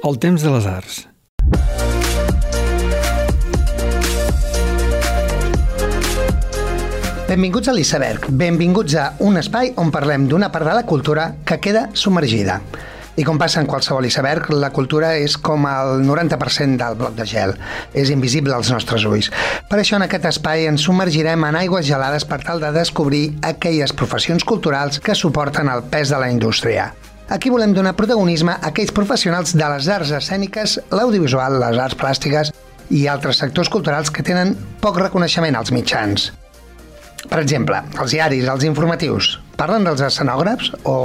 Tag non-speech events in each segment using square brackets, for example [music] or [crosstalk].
El temps de les arts. Benvinguts a l'Iceberg. Benvinguts a un espai on parlem d'una part de la cultura que queda submergida. I com passa en qualsevol iceberg, la cultura és com el 90% del bloc de gel. És invisible als nostres ulls. Per això en aquest espai ens submergirem en aigües gelades per tal de descobrir aquelles professions culturals que suporten el pes de la indústria. Aquí volem donar protagonisme a aquells professionals de les arts escèniques, l'audiovisual, les arts plàstiques i altres sectors culturals que tenen poc reconeixement als mitjans. Per exemple, els diaris, els informatius, parlen dels escenògrafs o,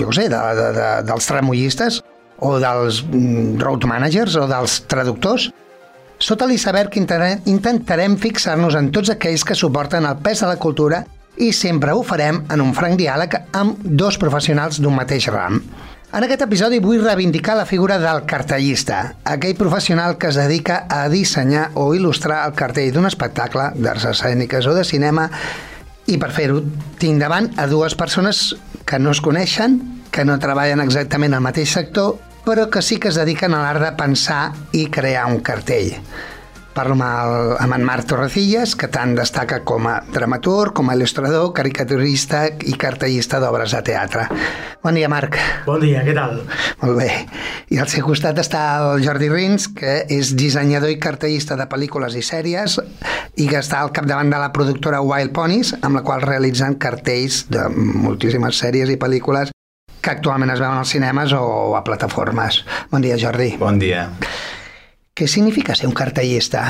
jo sé, de, de, de, dels tramullistes o dels mm, road managers o dels traductors? Sota l'iceberg intentarem fixar-nos en tots aquells que suporten el pes de la cultura i sempre ho farem en un franc diàleg amb dos professionals d'un mateix ram. En aquest episodi vull reivindicar la figura del cartellista, aquell professional que es dedica a dissenyar o il·lustrar el cartell d'un espectacle d'arts escèniques o de cinema i per fer-ho tinc davant a dues persones que no es coneixen, que no treballen exactament al mateix sector, però que sí que es dediquen a l'art de pensar i crear un cartell. Parlo amb, el, amb en Marc Torrecillas, que tant destaca com a dramaturg, com a il·lustrador, caricaturista i cartellista d'obres de teatre. Bon dia, Marc. Bon dia, què tal? Molt bé. I al seu costat està el Jordi Rins, que és dissenyador i cartellista de pel·lícules i sèries i que està al capdavant de la productora Wild Ponies, amb la qual realitzen cartells de moltíssimes sèries i pel·lícules que actualment es veuen als cinemes o a plataformes. Bon dia, Jordi. Bon dia. Què significa ser un cartellista?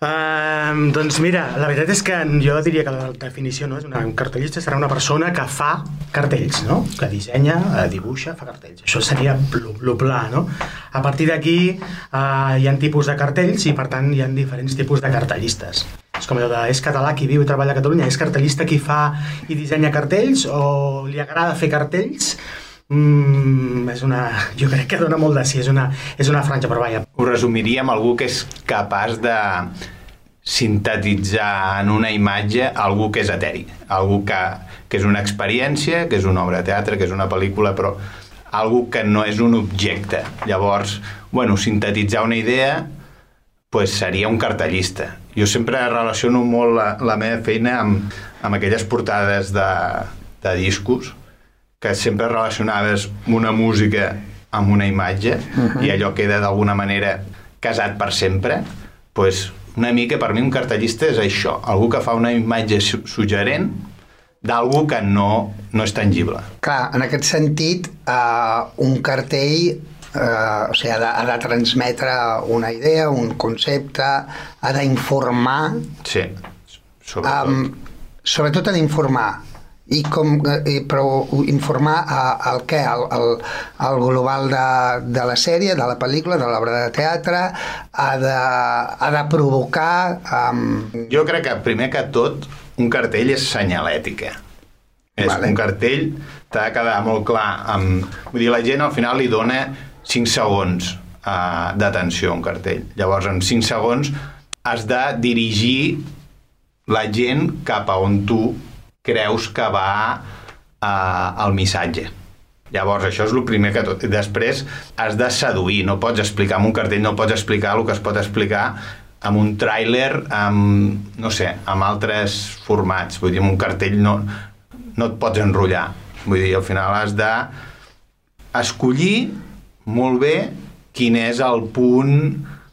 Uh, doncs mira, la veritat és que jo diria que la definició no és una, un cartellista serà una persona que fa cartells, no? que dissenya, eh, dibuixa, fa cartells. Això seria el pla, no? A partir d'aquí uh, hi ha tipus de cartells i per tant hi ha diferents tipus de cartellistes. És com allò de, és català qui viu i treballa a Catalunya, és cartellista qui fa i dissenya cartells o li agrada fer cartells? Mm, és una, jo crec que dona molt de sí, és una, és una franja, però vaja. Ho resumiria amb algú que és capaç de sintetitzar en una imatge algú que és eteri, algú que, que és una experiència, que és una obra de teatre, que és una pel·lícula, però algú que no és un objecte. Llavors, bueno, sintetitzar una idea pues seria un cartellista. Jo sempre relaciono molt la, la meva feina amb, amb aquelles portades de, de discos que sempre relacionaves una música amb una imatge uh -huh. i allò queda d'alguna manera casat per sempre, pues una mica per mi un cartellista és això, algú que fa una imatge suggerent d'algú que no, no és tangible. Clar, en aquest sentit, uh, un cartell uh, o sigui, ha de, ha de transmetre una idea, un concepte, ha d'informar... Sí, sobretot. Um, sobretot ha d'informar i com, eh, però informar el què, el, el, el global de, de la sèrie, de la pel·lícula, de l'obra de teatre, ha de, ha de provocar... Um... Jo crec que primer que tot un cartell és senyalètica. És vale. un cartell, t'ha de quedar molt clar. Amb... Vull dir, la gent al final li dona 5 segons uh, d'atenció a un cartell. Llavors, en 5 segons has de dirigir la gent cap a on tu creus que va eh, el missatge. Llavors, això és el primer que tot. Després, has de seduir, no pots explicar amb un cartell, no pots explicar el que es pot explicar amb un tràiler, amb, no sé, amb altres formats. Vull dir, amb un cartell no, no et pots enrotllar. Vull dir, al final has de escollir molt bé quin és el punt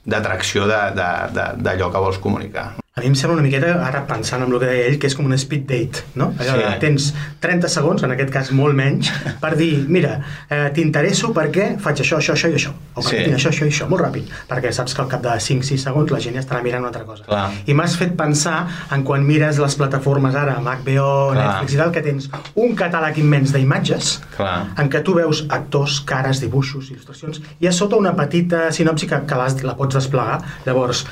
d'atracció d'allò que vols comunicar a mi em sembla una miqueta, ara pensant en el que deia ell, que és com un speed date, no? Allò sí. de, tens 30 segons, en aquest cas molt menys, per dir, mira, eh, t'interesso perquè faig això, això, això i això. O perquè sí. tinc això, això i això, molt ràpid. Perquè saps que al cap de 5-6 segons la gent ja estarà mirant una altra cosa. Clar. I m'has fet pensar en quan mires les plataformes ara, HBO, Clar. Netflix i tal, que tens un catàleg immens d'imatges, en què tu veus actors, cares, dibuixos, il·lustracions, i a sota una petita sinopsi que, que la pots desplegar. Llavors,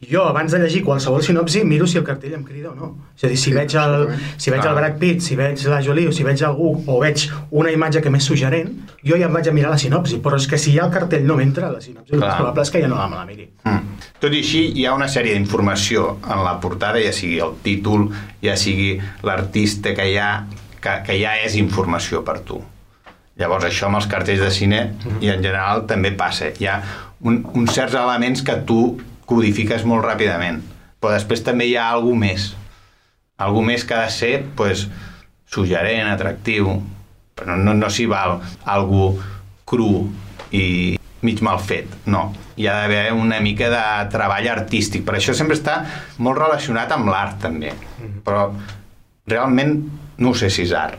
jo, abans de llegir qualsevol sinopsi, miro si el cartell em crida o no. És a dir, si sí, veig, el, si veig el Brad Pitt, si veig la Jolie o si veig algú o veig una imatge que m'és suggerent, jo ja em vaig a mirar la sinopsi. Però és que si ja el cartell no m'entra, la sinopsi, Clar. el probable és que ja no me la miri. Mm. Tot i així, hi ha una sèrie d'informació en la portada, ja sigui el títol, ja sigui l'artista que, ja, que, que ja és informació per tu. Llavors això amb els cartells de cine i en general també passa. Hi ha un, uns certs elements que tu codifiques molt ràpidament, però després també hi ha alguna més. Algú més que ha de ser pues, suggerent, atractiu, però no, no s'hi val algú cru i mig mal fet, no. Hi ha d'haver una mica de treball artístic, per això sempre està molt relacionat amb l'art també, mm-hmm. però realment no sé si és art.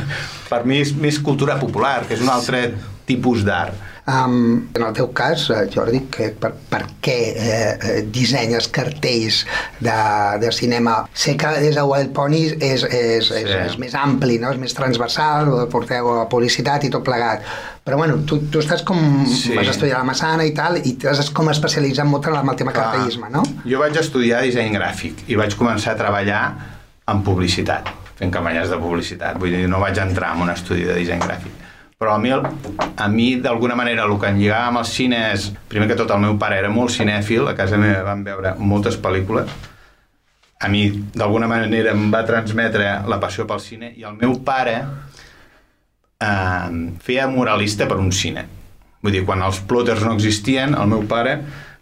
[laughs] per mi és més cultura popular, que és un altre tipus d'art. Um, en el teu cas, eh, Jordi, que per, per què eh, eh, dissenyes cartells de, de cinema? Sé que des de Wild Pony és, és, sí. és, és més ampli, no? és més transversal, porteu a publicitat i tot plegat. Però bueno, tu, tu estàs com... Sí. vas estudiar la Massana i tal, i t'has com especialitzat molt en el tema Clar. cartellisme, no? Jo vaig estudiar disseny gràfic i vaig començar a treballar en publicitat, fent campanyes de publicitat. Vull dir, no vaig entrar en un estudi de disseny gràfic però a mi, a mi d'alguna manera el que em lligava amb el cine és, primer que tot el meu pare era molt cinèfil, a casa meva vam veure moltes pel·lícules, a mi d'alguna manera em va transmetre la passió pel cine i el meu pare eh, feia moralista per un cine. Vull dir, quan els plotters no existien, el meu pare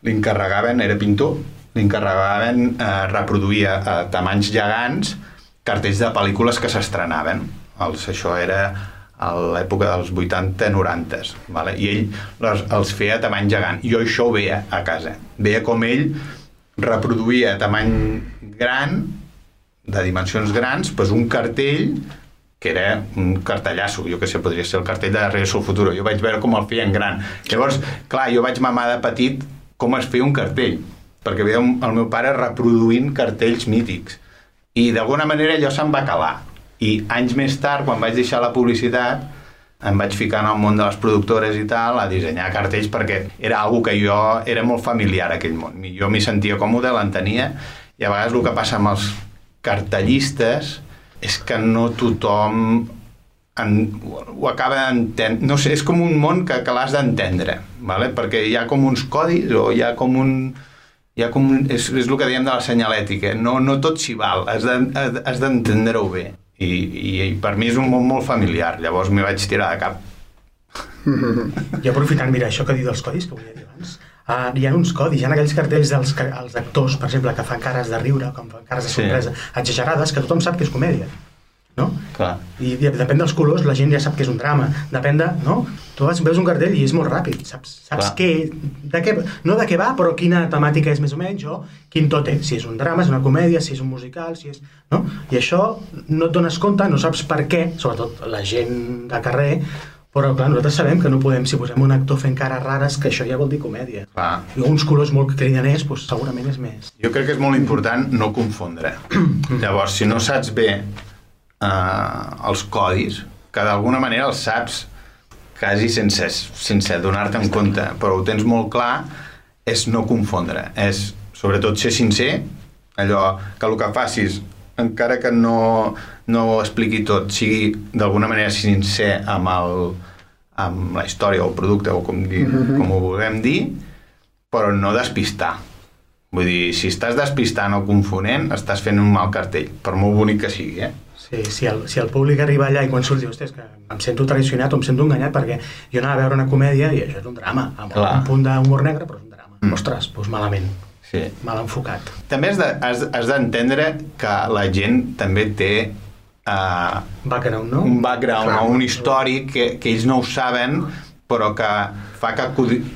li encarregaven, era pintor, li encarregaven eh, reproduir a tamanys gegants cartells de pel·lícules que s'estrenaven. Això era a l'època dels 80-90, vale? i ell les, els feia a tamany gegant. Jo això ho veia a casa. Veia com ell reproduïa a tamany gran, de dimensions grans, pues un cartell que era un cartellasso, jo que sé, podria ser el cartell de Regreso al Futuro. Jo vaig veure com el feien gran. Llavors, clar, jo vaig mamar de petit com es feia un cartell, perquè veia el meu pare reproduint cartells mítics. I d'alguna manera allò se'm va calar i anys més tard, quan vaig deixar la publicitat, em vaig ficar en el món de les productores i tal, a dissenyar cartells perquè era algo que jo era molt familiar aquell món. Jo m'hi sentia còmode, l'entenia, i a vegades el que passa amb els cartellistes és que no tothom en, ho acaba d'entendre. No sé, és com un món que, que l'has d'entendre, ¿vale? perquè hi ha com uns codis o hi ha com un hi ha com un, és, és el que dèiem de la senyalètica, no, no tot s'hi val, has d'entendre-ho bé i, i, i per mi és un món molt familiar, llavors m'hi vaig tirar de cap. I aprofitant, mira, això que diu dels codis, que volia dir abans, uh, hi ha uns codis, hi ha aquells cartells dels els actors, per exemple, que fan cares de riure, com fan cares de sorpresa, sí. exagerades, que tothom sap que és comèdia no? Clar. I depèn dels colors, la gent ja sap que és un drama. Depèn de... No? Tu vas, veus un cartell i és molt ràpid. Saps, saps què, de què... No de què va, però quina temàtica és més o menys, o quin tot és. Si és un drama, és una comèdia, si és un musical, si és... No? I això no et dones compte, no saps per què, sobretot la gent de carrer, però clar, nosaltres sabem que no podem, si posem un actor fent cares rares, que això ja vol dir comèdia. Clar. I uns colors molt cridaners, doncs, segurament és més. Jo crec que és molt important no confondre. [clears throat] Llavors, si no saps bé eh, els codis, que d'alguna manera els saps quasi sense, sense donar-te en compte, però ho tens molt clar, és no confondre, és sobretot ser sincer, allò que el que facis, encara que no, no ho expliqui tot, sigui d'alguna manera sincer amb, el, amb la història o el producte o com, dir, mm -hmm. com ho vulguem dir, però no despistar. Vull dir, si estàs despistant o confonent, estàs fent un mal cartell, per molt bonic que sigui, eh? Sí, si el, si el públic arriba allà i quan surt diu, que em sento traicionat o em sento enganyat perquè jo anava a veure una comèdia i això és un drama, amb Clar. un punt d'humor negre, però és un drama. Mm. Ostres, doncs malament. Sí. Mal enfocat. També has d'entendre de, que la gent també té uh, background, no? un background Clar. o un històric que, que ells no ho saben però que fa que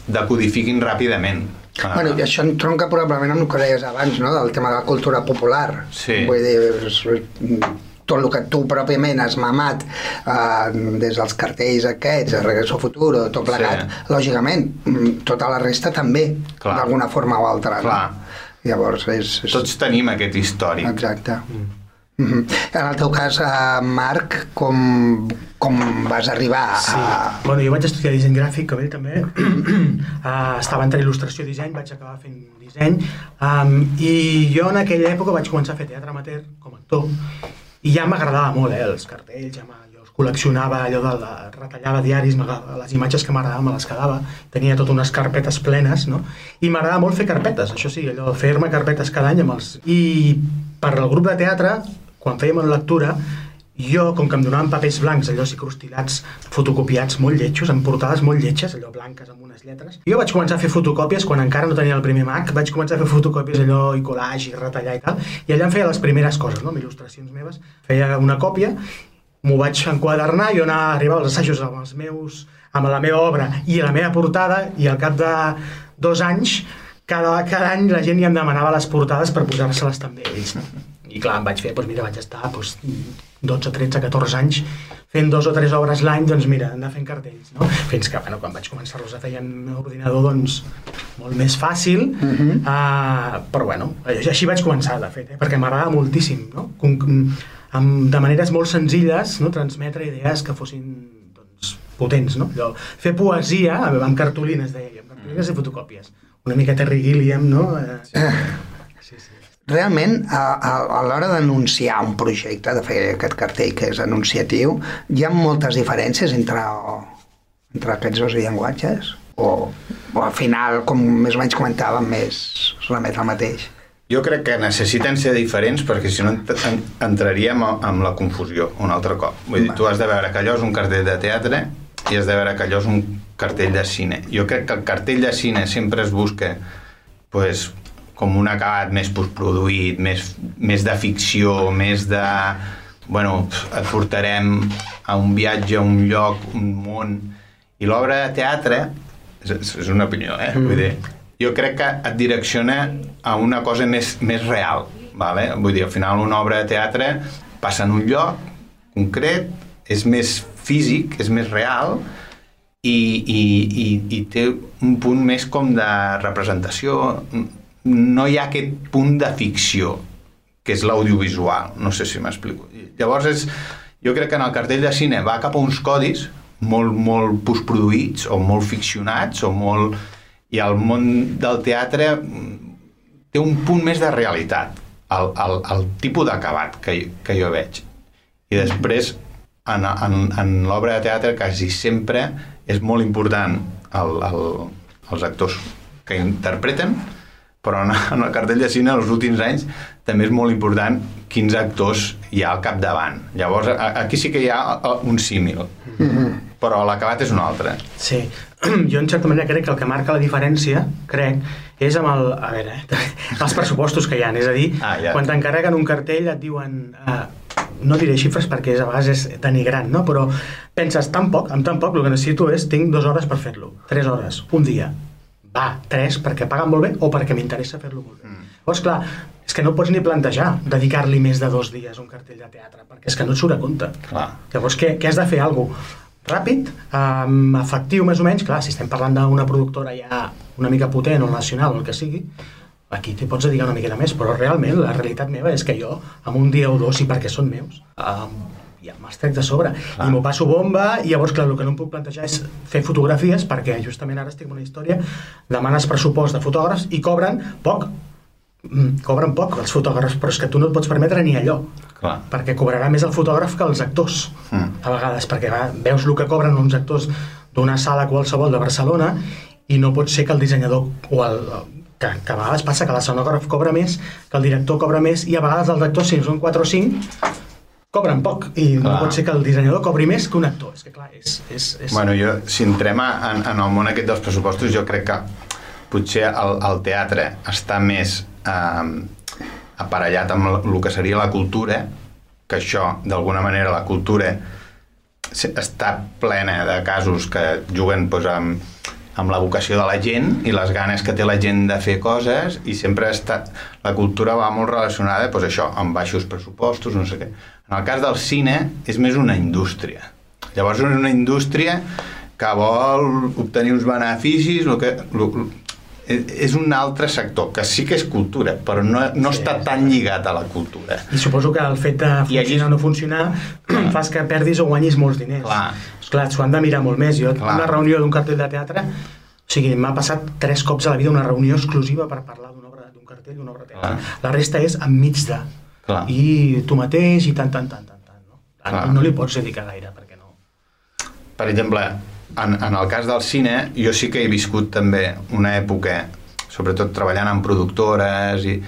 decodifiquin ràpidament. Ah. Bueno, i això entronca probablement amb el que deies abans, no?, del tema de la cultura popular. Sí. Vull dir, tot el que tu pròpiament has mamat eh, des dels cartells aquests, el Regreso Futuro, tot plegat, sí. lògicament, mm, tota la resta també, d'alguna forma o altra. Clar. No? Llavors, és, és... Tots tenim aquest històric. Exacte. Mm. Mm -hmm. En el teu cas, uh, Marc, com, com vas arribar a... Sí. Bueno, jo vaig estudiar disseny gràfic, com ell també. uh, [clears throat] estava entre il·lustració i disseny, vaig acabar fent disseny. Um, I jo en aquella època vaig començar a fer teatre amateur com a actor i ja m'agradava molt, eh, els cartells, ja jo els col·leccionava allò de, de retallava diaris, les imatges que m'agradaven me les quedava, tenia totes unes carpetes plenes, no? I m'agradava molt fer carpetes, això sí, allò, fer-me carpetes cada any amb els... I per al grup de teatre, quan fèiem una lectura, jo, com que em donaven papers blancs, allò crustilats, fotocopiats molt lletjos, amb portades molt lletges, allò blanques amb unes lletres, jo vaig començar a fer fotocòpies quan encara no tenia el primer Mac, vaig començar a fer fotocòpies allò i collage i retallar i tal, i allà em feia les primeres coses, no? amb il·lustracions meves, feia una còpia, m'ho vaig enquadernar, jo anava, arribava als assajos amb els meus, amb la meva obra i la meva portada, i al cap de dos anys, cada, cada any la gent ja em demanava les portades per posar-se-les també ells. I clar, em vaig fer, doncs mira, vaig estar doncs, 12, 13, 14 anys fent dos o tres obres l'any, doncs mira, anar fent cartells, no? Fins que, bueno, quan vaig començar-los a fer en ordinador, doncs, molt més fàcil, uh -huh. uh, però bueno, així vaig començar, de fet, eh? perquè m'agrada moltíssim, no? Com, amb, de maneres molt senzilles, no? transmetre idees que fossin doncs, potents, no? Allò, fer poesia amb cartolines, deia, amb cartolines i fotocòpies. Una mica Terry Gilliam, no? Eh, sí realment a, a, a l'hora d'anunciar un projecte, de fer aquest cartell que és anunciatiu, hi ha moltes diferències entre, entre aquests dos llenguatges? O, o al final, com més o menys comentàvem, més remet al mateix? Jo crec que necessiten ser diferents perquè si no entraríem amb la confusió un altre cop. Vull dir, tu has de veure que allò és un cartell de teatre i has de veure que allò és un cartell de cine. Jo crec que el cartell de cine sempre es busca pues, com un acabat més postproduït, més, més de ficció, més de... Bueno, et portarem a un viatge, a un lloc, un món... I l'obra de teatre, és, és una opinió, eh? Mm. Vull dir, jo crec que et direcciona a una cosa més, més real, vale? Vull dir, al final una obra de teatre passa en un lloc concret, és més físic, és més real, i, i, i, i té un punt més com de representació, no hi ha aquest punt de ficció, que és l'audiovisual. No sé si m'explico. Llavors, és, jo crec que en el cartell de cine va cap a uns codis molt, molt postproduïts o molt ficcionats o molt... i el món del teatre té un punt més de realitat el, el, el tipus d'acabat que, que jo veig i després en, en, en l'obra de teatre quasi sempre és molt important el, el, els actors que interpreten però en, en el cartell de cine els últims anys també és molt important quins actors hi ha al capdavant. Llavors, a, aquí sí que hi ha un símil, mm -hmm. però l'acabat és un altre. Sí, [clears throat] jo en certa manera crec que el que marca la diferència, crec, és amb el, a veure, eh, [laughs] els pressupostos que hi ha, és a dir, ah, ja. quan t'encarreguen un cartell et diuen... Uh, no diré xifres perquè a vegades és denigrant, no? però penses tan poc, amb tan poc el que necessito és tinc dues hores per fer-lo, tres hores, un dia, va, tres, perquè paguen molt bé o perquè m'interessa fer-lo molt bé. Mm. Llavors, clar, és que no pots ni plantejar dedicar-li més de dos dies a un cartell de teatre, perquè és que no et surt a compte. Clar. Llavors, què, què has de fer? Algo ràpid, um, efectiu més o menys, clar, si estem parlant d'una productora ja una mica potent o nacional o el que sigui, aquí t'hi pots dedicar una miqueta més, però realment la realitat meva és que jo, amb un dia o dos, i perquè són meus, um, ja me'ls trec de sobre ah. i m'ho passo bomba i llavors clar, el que no em puc plantejar és fer fotografies perquè justament ara estic en una història demanes pressupost de fotògrafs i cobren poc mm, cobren poc els fotògrafs però és que tu no et pots permetre ni allò clar. perquè cobrarà més el fotògraf que els actors mm. a vegades perquè va, veus el que cobren uns actors d'una sala qualsevol de Barcelona i no pot ser que el dissenyador o el, que, que a vegades passa que l'escenògraf cobra més, que el director cobra més i a vegades els actors, si són 4 o 5 cobren poc i clar. no pot ser que el dissenyador cobri més que un actor. És que clar, és... és, és... Bueno, jo, si entrem en, en el món aquest dels pressupostos, jo crec que potser el, el teatre està més eh, aparellat amb el que seria la cultura, que això, d'alguna manera, la cultura està plena de casos que juguen doncs, amb, amb la vocació de la gent i les ganes que té la gent de fer coses i sempre està, la cultura va molt relacionada doncs, això, amb baixos pressupostos, no sé què. En el cas del cine és més una indústria. Llavors és una indústria que vol obtenir uns beneficis, el que, és un altre sector, que sí que és cultura, però no, no sí, està tan lligat a la cultura. I suposo que el fet de funcionar o no funcionar [clears throat] fas que perdis o guanyis molts diners. Clar. Esclar, s'ho han de mirar molt més. Jo, Clar. una reunió d'un cartell de teatre, o sigui, m'ha passat tres cops a la vida una reunió exclusiva per parlar d'una obra d'un cartell d'una obra de teatre. Clar. La resta és enmig de Clar. i tu mateix i tant, tant, tant, tant, tant no? Clar. no li pots dedicar gaire perquè no... Per exemple, en, en el cas del cine jo sí que he viscut també una època sobretot treballant en productores i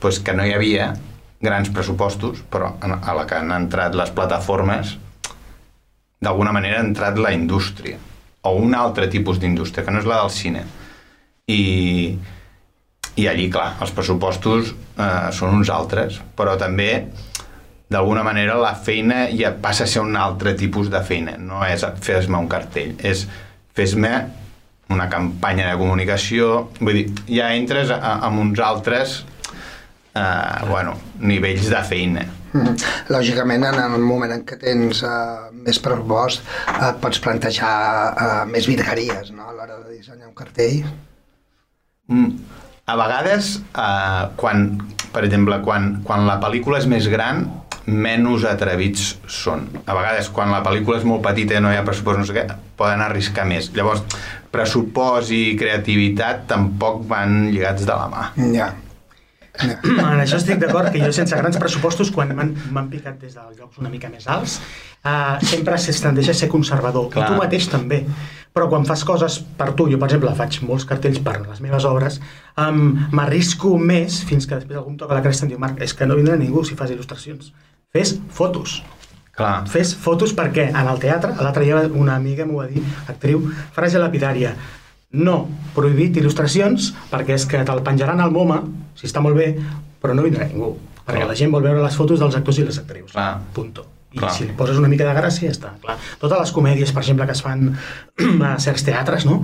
pues, que no hi havia grans pressupostos, però a la que han entrat les plataformes, d'alguna manera ha entrat la indústria, o un altre tipus d'indústria, que no és la del cine. I, i allí, clar, els pressupostos eh, són uns altres, però també d'alguna manera la feina ja passa a ser un altre tipus de feina, no és fes-me un cartell, és fes-me una campanya de comunicació, vull dir, ja entres amb uns altres eh, bueno, nivells de feina. [laughs] Lògicament, en el moment en què tens uh, més pressupost, uh, pots plantejar uh, més virgueries no? a l'hora de dissenyar un cartell. Mm. A vegades, uh, quan, per exemple, quan, quan la pel·lícula és més gran, menys atrevits són. A vegades, quan la pel·lícula és molt petita i no hi ha pressupost, no sé què, poden arriscar més. Llavors, pressupost i creativitat tampoc van lligats de la mà. Ja. Yeah. [clears throat] En això estic d'acord, que jo sense grans pressupostos, quan m'han picat des dels llocs una mica més alts, uh, sempre es tendeix a ser conservador. Clar. I tu mateix també. Però quan fas coses per tu, jo per exemple faig molts cartells per les meves obres, um, m'arrisco més fins que després algú em toca la cresta i em diu Marc, és que no vindrà ningú si fas il·lustracions. Fes fotos. Clar. Fes fotos perquè en el teatre, l'altre dia una amiga m'ho va dir, actriu, frase lapidària, no prohibit il·lustracions perquè és que te'l penjaran al MoMA, si està molt bé, però no vindrà ningú. Perquè clar. la gent vol veure les fotos dels actors i les actrius. Clar. Punto. I clar. si li poses una mica de gràcia, ja està. Clar. Totes les comèdies, per exemple, que es fan [clears throat] a certs teatres, no?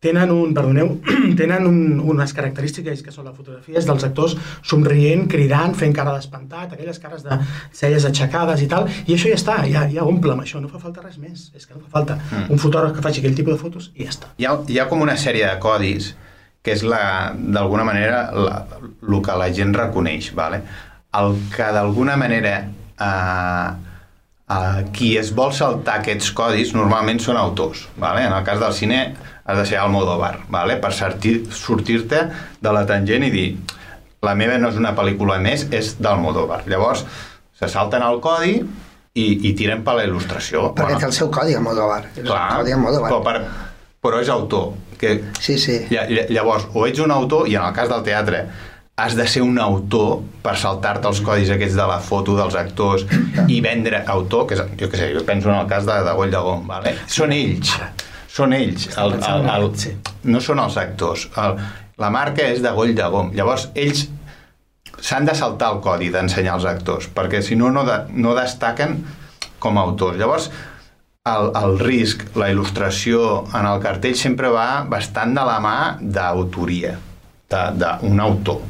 Tenen un, perdoneu, [clears throat] tenen un, unes característiques que són les fotografies dels actors somrient, cridant, fent cara d'espantat, aquelles cares de celles aixecades i tal, i això ja està, ja, ja omple amb això, no fa falta res més, és que no fa falta mm. un fotògraf que faci aquell tipus de fotos i ja està. Hi ha, hi ha com una sèrie de codis que és d'alguna manera el que la gent reconeix, vale? el que d'alguna manera eh, eh, qui es vol saltar aquests codis normalment són autors, vale? en el cas del cine has de ser Almodóvar, vale? per sortir-te sortir de la tangent i dir la meva no és una pel·lícula més, és d'Almodóvar. Llavors, se salten el codi i, i tiren per la il·lustració. Perquè bueno, té el seu codi Almodóvar. Clar, codi Almodóvar. Però, per, però és autor. Que, sí, sí. Llavors, o ets un autor, i en el cas del teatre, has de ser un autor per saltar-te els codis aquests de la foto dels actors i vendre autor, que és, jo què sé, jo penso en el cas de, de Goll de Gom, vale? són ells són ells, el, el, el, sí. no són els actors. El, la marca és de Goll de Gom. Llavors, ells s'han de saltar el codi d'ensenyar als actors, perquè si no, no, de, no destaquen com a autors. Llavors, el, el risc, la il·lustració en el cartell sempre va bastant de la mà d'autoria, d'un autor.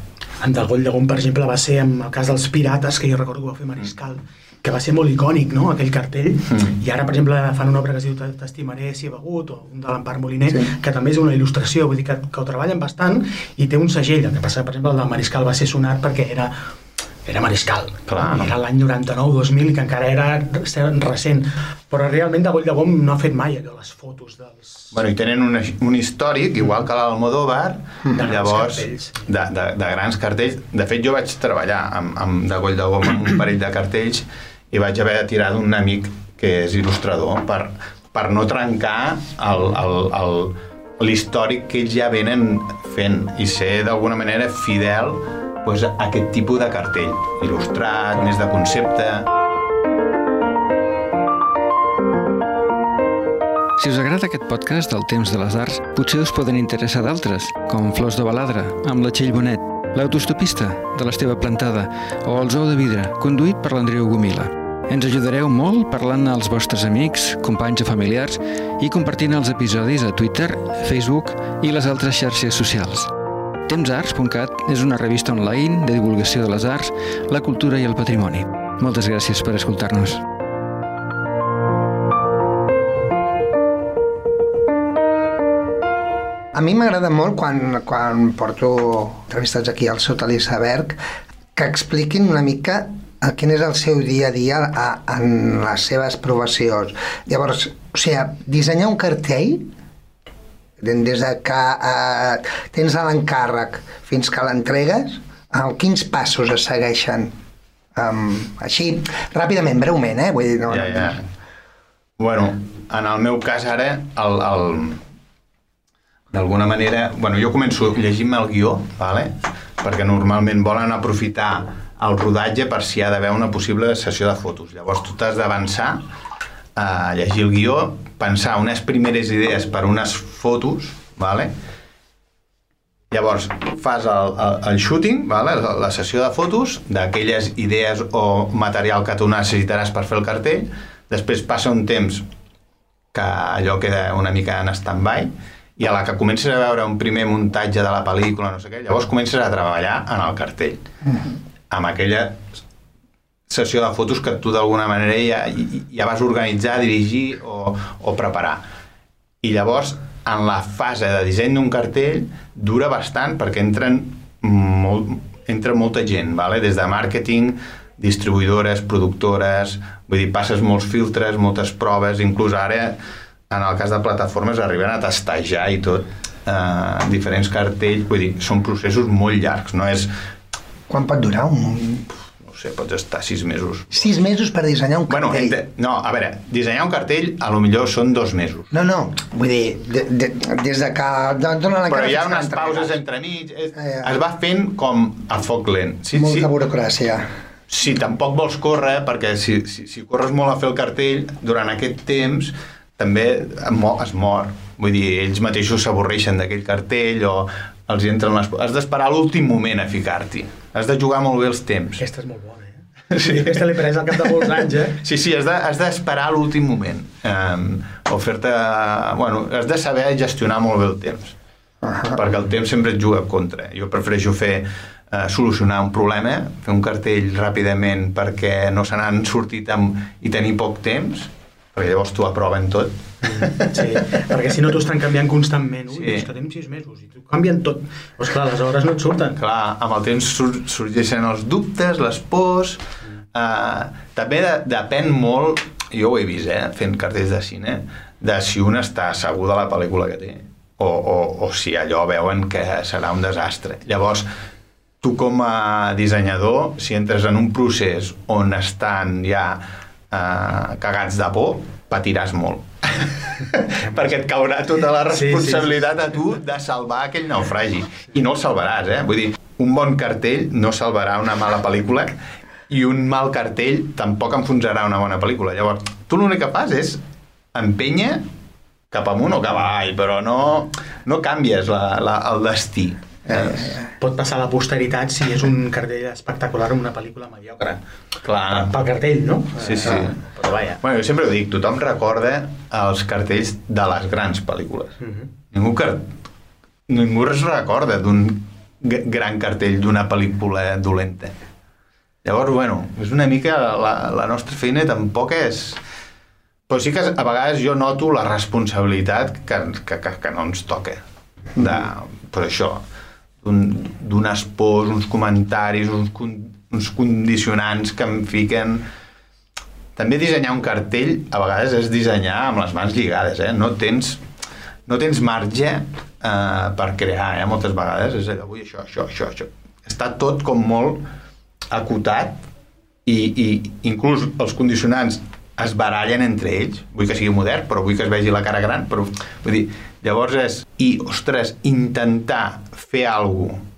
En del Goll de Gom, per exemple, va ser en el cas dels pirates, que jo recordo que va fer Mariscal, mm que va ser molt icònic, no?, aquell cartell, mm. i ara, per exemple, fan una obra que es diu T'estimaré si he begut, o un de l'Empar Moliner, sí. que també és una il·lustració, vull dir que, que ho treballen bastant, i té un segell, el que passa, per exemple, el del Mariscal va ser sonat perquè era era Mariscal, Clar. era l'any 99-2000 que encara era recent però realment de Goll de Gom no ha fet mai allò, les fotos dels... Bueno, i tenen un, un històric, igual que l'Almodóvar, de llavors, de, de, de grans cartells. De fet, jo vaig treballar amb, amb de Goll de Gom amb un parell de cartells i vaig haver de tirar d'un amic que és il·lustrador per, per no trencar l'històric que ells ja venen fent i ser d'alguna manera fidel a aquest tipus de cartell, il·lustrat, més de concepte... Si us agrada aquest podcast del Temps de les Arts, potser us poden interessar d'altres, com Flors de Baladre, amb la Txell Bonet, L'autostopista, de l'Esteve Plantada, o El Zoo de Vidre, conduït per l'Andreu Gomila. Ens ajudareu molt parlant als vostres amics, companys o familiars i compartint els episodis a Twitter, Facebook i les altres xarxes socials. Temsarts.cat és una revista online de divulgació de les arts, la cultura i el patrimoni. Moltes gràcies per escoltar-nos. A mi m'agrada molt quan, quan porto entrevistats aquí al Sota l'Iceberg que expliquin una mica quin és el seu dia a dia a, en les seves provacions. Llavors, o sigui, dissenyar un cartell des de que eh, tens l'encàrrec fins que l'entregues, eh, quins passos es segueixen? Um, així, ràpidament, breument, eh? Vull dir, no, ja, ja. Bueno, en el meu cas ara, el, el, d'alguna manera... Bueno, jo començo llegint-me el guió, vale? perquè normalment volen aprofitar el rodatge per si hi ha d'haver una possible sessió de fotos. Llavors tu t'has d'avançar a llegir el guió, pensar unes primeres idees per unes fotos, vale? Llavors, fas el, el, el shooting, vale? la, sessió de fotos, d'aquelles idees o material que tu necessitaràs per fer el cartell, després passa un temps que allò queda una mica en stand-by, i a la que comences a veure un primer muntatge de la pel·lícula, no sé què, llavors comences a treballar en el cartell. Mm -hmm. Amb aquella sessió de fotos que tu d'alguna manera ja, ja vas organitzar, dirigir o, o preparar. I llavors, en la fase de disseny d'un cartell, dura bastant perquè entren molt, entra molta gent, vale? des de màrqueting, distribuïdores, productores, vull dir, passes molts filtres, moltes proves, inclús ara en el cas de plataformes arriben a testejar i tot eh, diferents cartells, vull dir, són processos molt llargs, no és... Quan pot durar un... Sé, pots estar sis mesos. Sis mesos per dissenyar un cartell? Bueno, no, a veure, dissenyar un cartell a lo millor són dos mesos. No, no, vull dir, de, de, des de que dona la Però hi ha unes pauses entremig, es, eh, es va fent com a foc lent. Sí, Molta sí, burocràcia. Si tampoc vols córrer, perquè si, si, si corres molt a fer el cartell, durant aquest temps també es mor. Vull dir, ells mateixos s'avorreixen d'aquell cartell o els entren les... Has d'esperar l'últim moment a ficar-t'hi. Has de jugar molt bé els temps. Aquesta és molt bona, eh? Sí. Aquesta l'he pres al cap de molts anys, eh? Sí, sí, has d'esperar de, l'últim moment. Um, o fer-te... Bueno, has de saber gestionar molt bé el temps. Uh -huh. Perquè el temps sempre et juga contra. Jo prefereixo fer uh, solucionar un problema, fer un cartell ràpidament perquè no se n'han sortit amb, i tenir poc temps, perquè llavors t'ho aproven tot. Sí, perquè si no t'ho estan canviant constantment. Ui, sí. és que tenim sis mesos i t'ho canvien tot. Doncs clar, les hores no et surten. Clar, amb el temps sur sorgeixen els dubtes, les pors... Uh, també de, depèn molt, jo ho he vist, eh, fent cartells de cine, de si un està segur de la pel·lícula que té o, o, o si allò veuen que serà un desastre. Llavors, tu com a dissenyador, si entres en un procés on estan ja eh, cagats de por, patiràs molt. [laughs] perquè et caurà tota la responsabilitat sí, sí, sí. a tu de salvar aquell naufragi. I no el salvaràs, eh? Vull dir, un bon cartell no salvarà una mala pel·lícula i un mal cartell tampoc enfonsarà una bona pel·lícula. Llavors, tu l'únic que fas és empènyer cap amunt o cap avall, però no, no canvies la, la, el destí. Eh, pot passar a la posteritat si és un cartell espectacular en una pel·lícula mediocre. Clar. Pel cartell, no? Sí, sí. Eh, però vaja. Bueno, jo sempre ho dic, tothom recorda els cartells de les grans pel·lícules. Uh mhm. -huh. Ningú, car... Ningú es recorda d'un gran cartell d'una pel·lícula dolenta. Llavors, bueno, és una mica la, la nostra feina tampoc és... Però sí que a vegades jo noto la responsabilitat que, que, que, que no ens toca. De, per això, d'unes pors, uns comentaris, uns, uns condicionants que em fiquen... També dissenyar un cartell a vegades és dissenyar amb les mans lligades, eh? No tens, no tens marge eh, per crear, eh? Moltes vegades és allò, vull això, això, això, això. Està tot com molt acotat i, i inclús els condicionants es barallen entre ells. Vull que sigui modern, però vull que es vegi la cara gran, però vull dir, Llavors és, i, ostres, intentar fer alguna cosa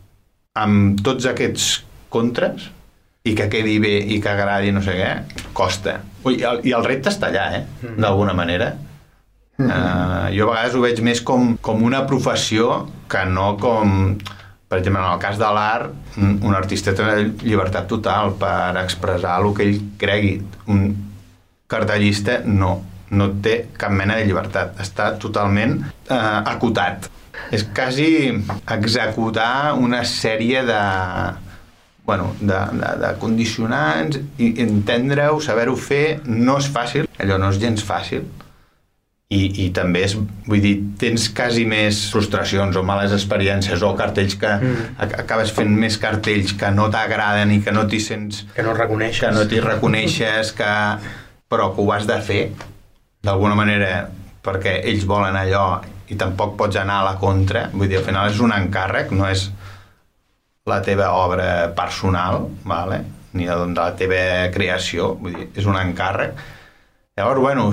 amb tots aquests contres i que quedi bé i que agradi no sé què, costa. Ui, i, el, I el repte està allà, eh? Mm. D'alguna manera. Uh, jo a vegades ho veig més com, com una professió que no com... Per exemple, en el cas de l'art, un artista té llibertat total per expressar el que ell cregui. Un cartellista no no té cap mena de llibertat, està totalment eh, acotat. És quasi executar una sèrie de, bueno, de, de, de condicionants i entendre-ho, saber-ho fer, no és fàcil, allò no és gens fàcil, i, i també és, vull dir, tens quasi més frustracions o males experiències o cartells que mm. acabes fent més cartells que no t'agraden i que no t'hi sents... Que no reconeixes. Que no t'hi reconeixes, que... però que ho has de fer d'alguna manera perquè ells volen allò i tampoc pots anar a la contra, vull dir, al final és un encàrrec, no és la teva obra personal, vale? ni de la teva creació, vull dir, és un encàrrec. Llavors, bueno,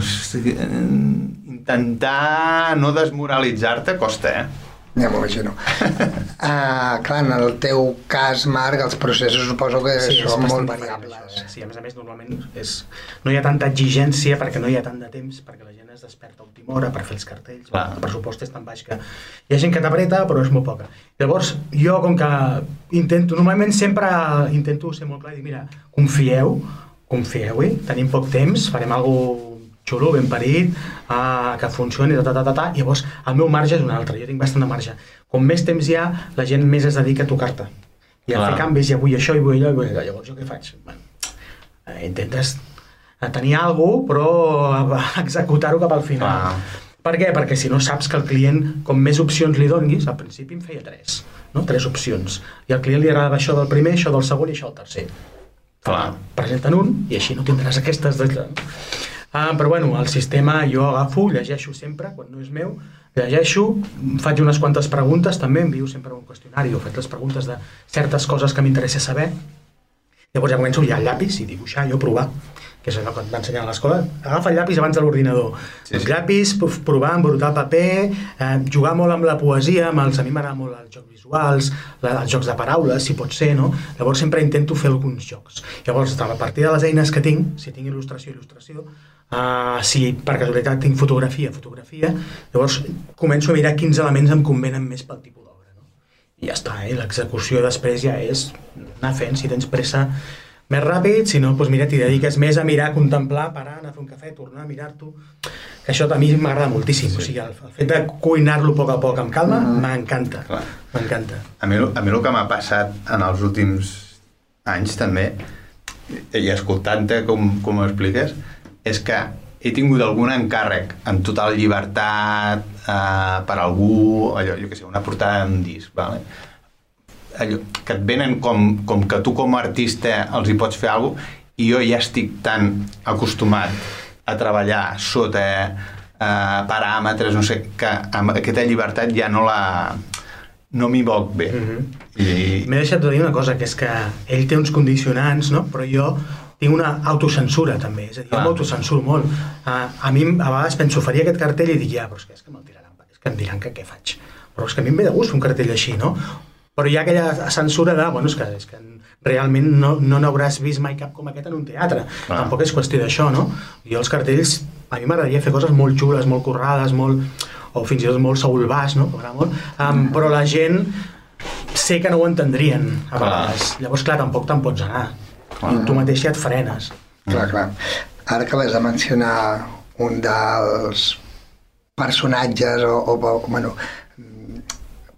intentar no desmoralitzar-te costa, eh? Ja m'ho imagino. uh, [laughs] clar, en el teu cas, Marc, els processos suposo que sí, són molt variables. Sí, a més a més, normalment és... no hi ha tanta exigència perquè no hi ha tant de temps, perquè la gent es desperta a última hora per fer els cartells, clar. el pressupost és tan baix que hi ha gent que t'apreta, però és molt poca. Llavors, jo, com que intento, normalment sempre intento ser molt clar i dir, mira, confieu, confieu-hi, tenim poc temps, farem alguna xulo, ben parit, uh, que funcioni, ta, ta, ta, ta, ta, llavors el meu marge és un altre, jo tinc bastant de marge. Com més temps hi ha, la gent més es dedica a tocar-te. I a Clar. fer canvis, i vull això, i vull allò, i vull allò. Llavors jo què faig? Bueno, eh, intentes tenir alguna però [laughs] executar-ho cap al final. Clar. Per què? Perquè si no saps que el client, com més opcions li donguis, al principi em feia tres, no? tres opcions. I al client li agradava això del primer, això del segon i això del tercer. Clar. Presenten un i així no tindràs aquestes... De... Ah, però bueno, el sistema jo agafo, llegeixo sempre, quan no és meu, llegeixo, faig unes quantes preguntes, també envio sempre un qüestionari, o faig les preguntes de certes coses que m'interessa saber, llavors ja començo ja el llapis i dibuixar, jo provar que és el que et va ensenyar a l'escola, agafa el llapis abans de l'ordinador. Sí, sí. El llapis, provar, embrutar paper, eh, jugar molt amb la poesia, amb els, a mi m'agrada molt els jocs visuals, la, els jocs de paraules, si pot ser, no? Llavors sempre intento fer alguns jocs. Llavors, a partir de les eines que tinc, si tinc il·lustració, il·lustració, Uh, si per casualitat tinc fotografia, fotografia, llavors començo a mirar quins elements em convenen més pel tipus d'obra. No? I ja està, eh? l'execució després ja és anar fent, si tens pressa més ràpid, si no, doncs mira, t'hi dediques més a mirar, a contemplar, parar, anar a fer un cafè, tornar a mirar-t'ho, que això a mi m'agrada moltíssim, sí. o sigui, el, el fet de cuinar-lo a poc a poc amb calma mm. m'encanta, m'encanta. A mi, a mi el que m'ha passat en els últims anys també, i escoltant-te com, com ho expliques, és que he tingut algun encàrrec en total llibertat eh, per algú, allò, jo què sé, una portada d'un disc, vale? allò, que et venen com, com que tu com a artista els hi pots fer alguna cosa i jo ja estic tan acostumat a treballar sota eh, paràmetres, no sé, que amb aquesta llibertat ja no la no m'hi voc bé. Mm -hmm. I... M'he deixat de dir una cosa, que és que ell té uns condicionants, no? però jo tinc una autocensura també, és a dir, ah. m'autocensuro molt. Uh, a mi a vegades penso, faria aquest cartell i dic, ja, però és que, és que me'l tiraran, és que em diran que què faig. Però és que a mi em ve de gust un cartell així, no? Però hi ha aquella censura de, bueno, és que, és que realment no no n'hauràs vist mai cap com aquest en un teatre. Ah. Tampoc és qüestió d'això, no? Jo els cartells, a mi m'agradaria fer coses molt xules, molt currades, molt o fins i tot molt Saul Bass, no? Molt, um, però la gent sé que no ho entendrien a vegades. Llavors, clar, tampoc te'n pots anar clar. i tu mateix ja et frenes. Clar, clar. Ara que vas a mencionar un dels personatges o, o, o bueno,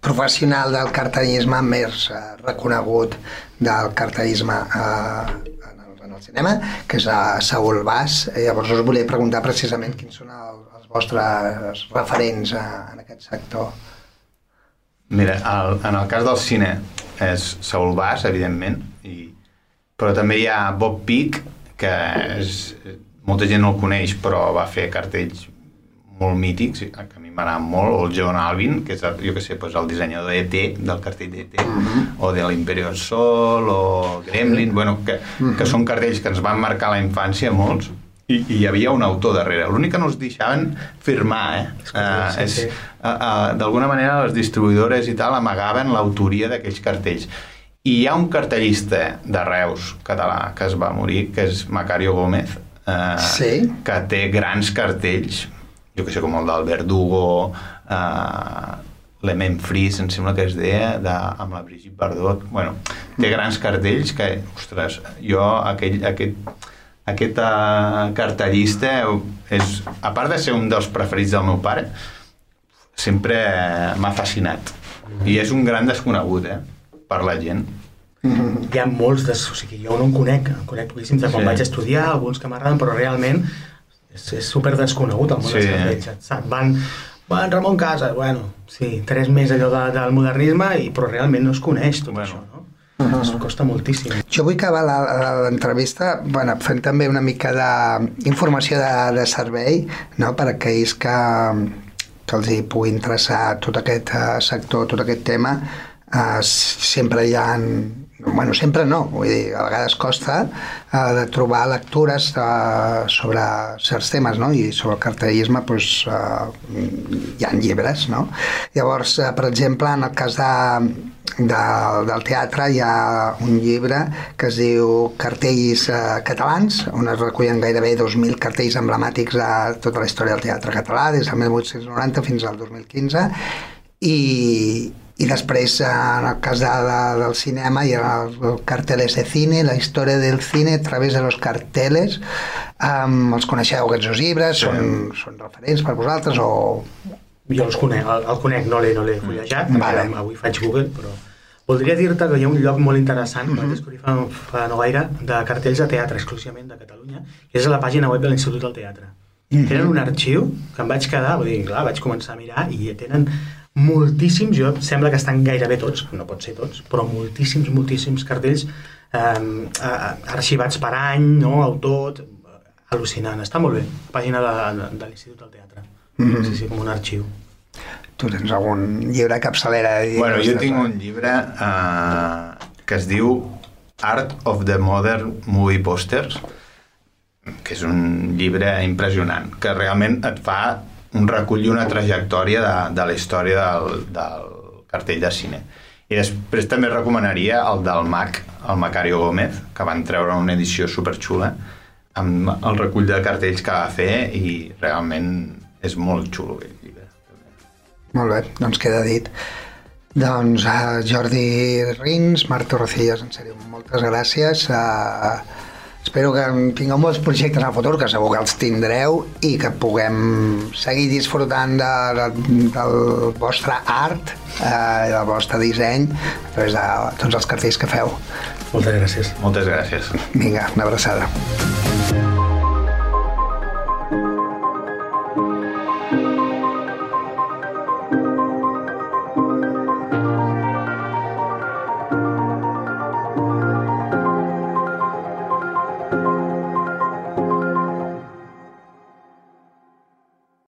professional del cartellisme més eh, reconegut del cartellisme eh, en, el, en el cinema, que és a eh, Saúl Bas. Eh, llavors us volia preguntar precisament quins són el, els vostres referents eh, en aquest sector. Mira, el, en el cas del cine és Saúl Bas, evidentment, i però també hi ha Bob Peak, que és, molta gent no el coneix, però va fer cartells molt mítics, que a mi m'agrada molt, o el John Alvin, que és, el, jo que sé, doncs el dissenyador d'ET, del cartell d'ET, uh mhm. -huh. o de l'Imperio Sol, o Gremlin, bueno, que, uh -huh. que són cartells que ens van marcar la infància, molts, i, i hi havia un autor darrere. L'únic que no els deixaven firmar, eh? Uh, sí, sí. Uh, uh, D'alguna manera les distribuïdores i tal amagaven l'autoria d'aquells cartells. I hi ha un cartellista de Reus català que es va morir, que és Macario Gómez, eh, sí? que té grans cartells, jo que sé, com el del Verdugo, eh, l'Ement Fris, em sembla que es deia, de, amb la Brigitte Bardot. Bueno, té mm. grans cartells que, ostres, jo aquell, aquest, aquest uh, cartellista és, a part de ser un dels preferits del meu pare, sempre m'ha fascinat. I és un gran desconegut, eh? Per la gent. Hi ha molts, de, o sigui, jo no en conec, en conec poquíssims de quan sí. vaig estudiar, alguns que m'agraden, però realment és, és super desconegut el món sí, dels cartells. Eh? Van, van Ramon Casa, bueno, sí, tres més allò de, del modernisme, i, però realment no es coneix tot bueno. això, no? Uh -huh. Ens costa moltíssim. Jo vull acabar l'entrevista bueno, fent també una mica d'informació de, de servei no? per a aquells que, que els hi pugui interessar tot aquest eh, sector, tot aquest tema uh, sempre hi ha bueno, sempre no, vull dir, a vegades costa uh, de trobar lectures uh, sobre certs temes, no? I sobre el cartellisme, doncs, uh, hi ha llibres, no? Llavors, uh, per exemple, en el cas de, de, del teatre hi ha un llibre que es diu Cartells uh, catalans, on es recullen gairebé 2.000 cartells emblemàtics de tota la història del teatre català, des del 1890 fins al 2015, i, i després en el cas de, de, del cinema hi ha el, el carteles de cine la història del cine a través de los carteles um, els coneixeu aquests dos llibres sí. són, són referents per vosaltres o... jo els conec, el, el conec no l'he no fullejat mm, vale. avui faig Google però voldria dir-te que hi ha un lloc molt interessant mm -hmm. que vaig descobrir fa, fa no gaire de cartells de teatre exclusivament de Catalunya que és a la pàgina web de l'Institut del Teatre mm -hmm. tenen un arxiu que em vaig quedar vull dir, clar, vaig començar a mirar i tenen moltíssims, jo sembla que estan gairebé tots, no pot ser tots, però moltíssims, moltíssims cartells eh, arxivats per any, no, autor, al·lucinant, està molt bé, pàgina de, de, de l'Institut del Teatre, mm -hmm. sí, sí, com un arxiu. Tu tens algun llibre capçalera? Bueno, jo tinc un llibre eh, que es diu Art of the Modern Movie Posters, que és un llibre impressionant, que realment et fa un recull i una trajectòria de, de la història del, del cartell de cine. I després també recomanaria el del MAC, el Macario Gómez, que van treure una edició superxula amb el recull de cartells que va fer i realment és molt xulo el llibre. Molt bé, doncs queda dit. Doncs a Jordi Rins, Marta Rocillas, en sèrio, moltes gràcies. Uh, Espero que tingueu molts projectes en el futur, que segur que els tindreu, i que puguem seguir disfrutant de, de, del vostre art eh, i del vostre disseny a través de tots els cartells que feu. Moltes gràcies. Moltes gràcies. Vinga, una abraçada.